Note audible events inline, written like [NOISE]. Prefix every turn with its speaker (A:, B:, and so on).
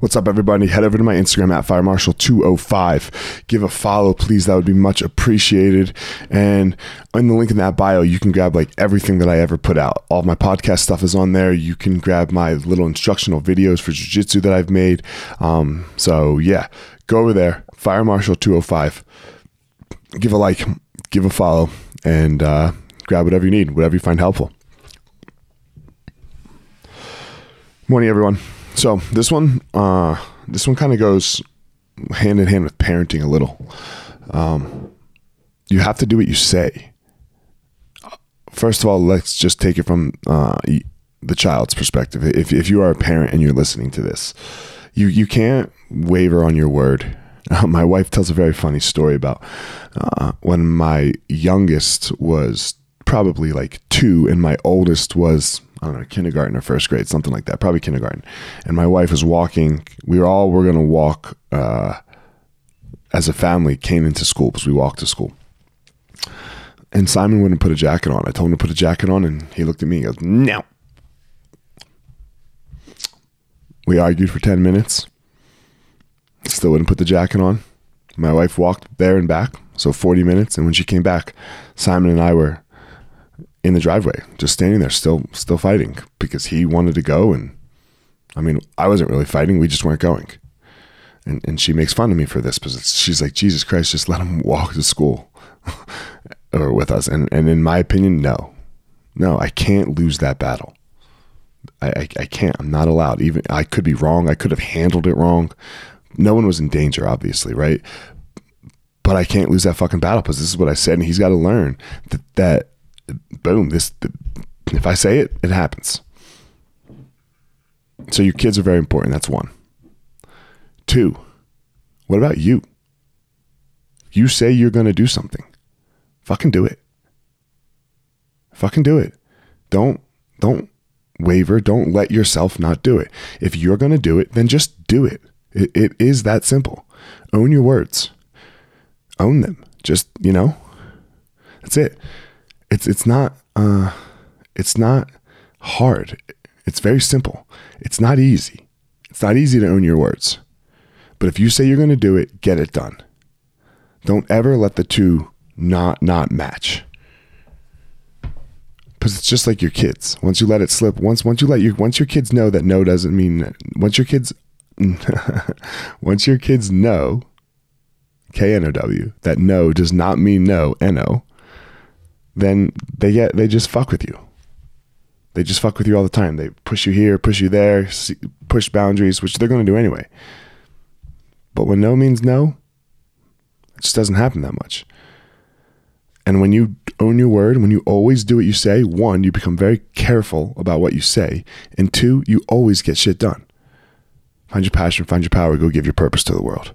A: What's up, everybody? Head over to my Instagram at firemarshal205. Give a follow, please. That would be much appreciated. And in the link in that bio, you can grab like everything that I ever put out. All my podcast stuff is on there. You can grab my little instructional videos for jiu-jitsu that I've made. Um, so yeah, go over there, firemarshal205. Give a like, give a follow, and uh, grab whatever you need, whatever you find helpful. Morning, everyone. So this one, uh, this one kind of goes hand in hand with parenting a little. Um, you have to do what you say. First of all, let's just take it from uh, the child's perspective. If, if you are a parent and you're listening to this, you you can't waver on your word. Uh, [LAUGHS] my wife tells a very funny story about uh, when my youngest was probably like two and my oldest was I don't know, kindergarten or first grade, something like that, probably kindergarten. And my wife was walking. We were all we're gonna walk uh, as a family. Came into school because we walked to school. And Simon wouldn't put a jacket on. I told him to put a jacket on, and he looked at me. He goes, "No." We argued for ten minutes. Still wouldn't put the jacket on. My wife walked there and back, so forty minutes. And when she came back, Simon and I were in the driveway, just standing there, still still fighting because he wanted to go, and I mean, I wasn't really fighting; we just weren't going. And and she makes fun of me for this because she's like, Jesus Christ, just let him [LAUGHS] walk to school [LAUGHS] or with us. And and in my opinion, no, no, I can't lose that battle. I, I, I can't. I'm not allowed. Even I could be wrong. I could have handled it wrong. No one was in danger, obviously, right? But I can't lose that fucking battle because this is what I said, and he's got to learn that that boom, this if I say it, it happens. So your kids are very important. That's one. Two, what about you? You say you're going to do something. Fucking do it. Fucking do it. Don't don't waver. Don't let yourself not do it. If you're going to do it, then just do it. it. It is that simple. Own your words. Own them. Just, you know, that's it it's it's not uh, it's not hard. It's very simple. It's not easy. It's not easy to own your words. But if you say you're going to do it, get it done. Don't ever let the two not not match. Because it's just like your kids. Once you let it slip, once once you let your once your kids know that no doesn't mean once your kids [LAUGHS] once your kids know K N O W that no does not mean no N O then they get they just fuck with you. They just fuck with you all the time. They push you here, push you there, push boundaries, which they're going to do anyway. But when no means no, it just doesn't happen that much. And when you own your word, when you always do what you say, one, you become very careful about what you say, and two, you always get shit done. Find your passion, find your power, go give your purpose to the world.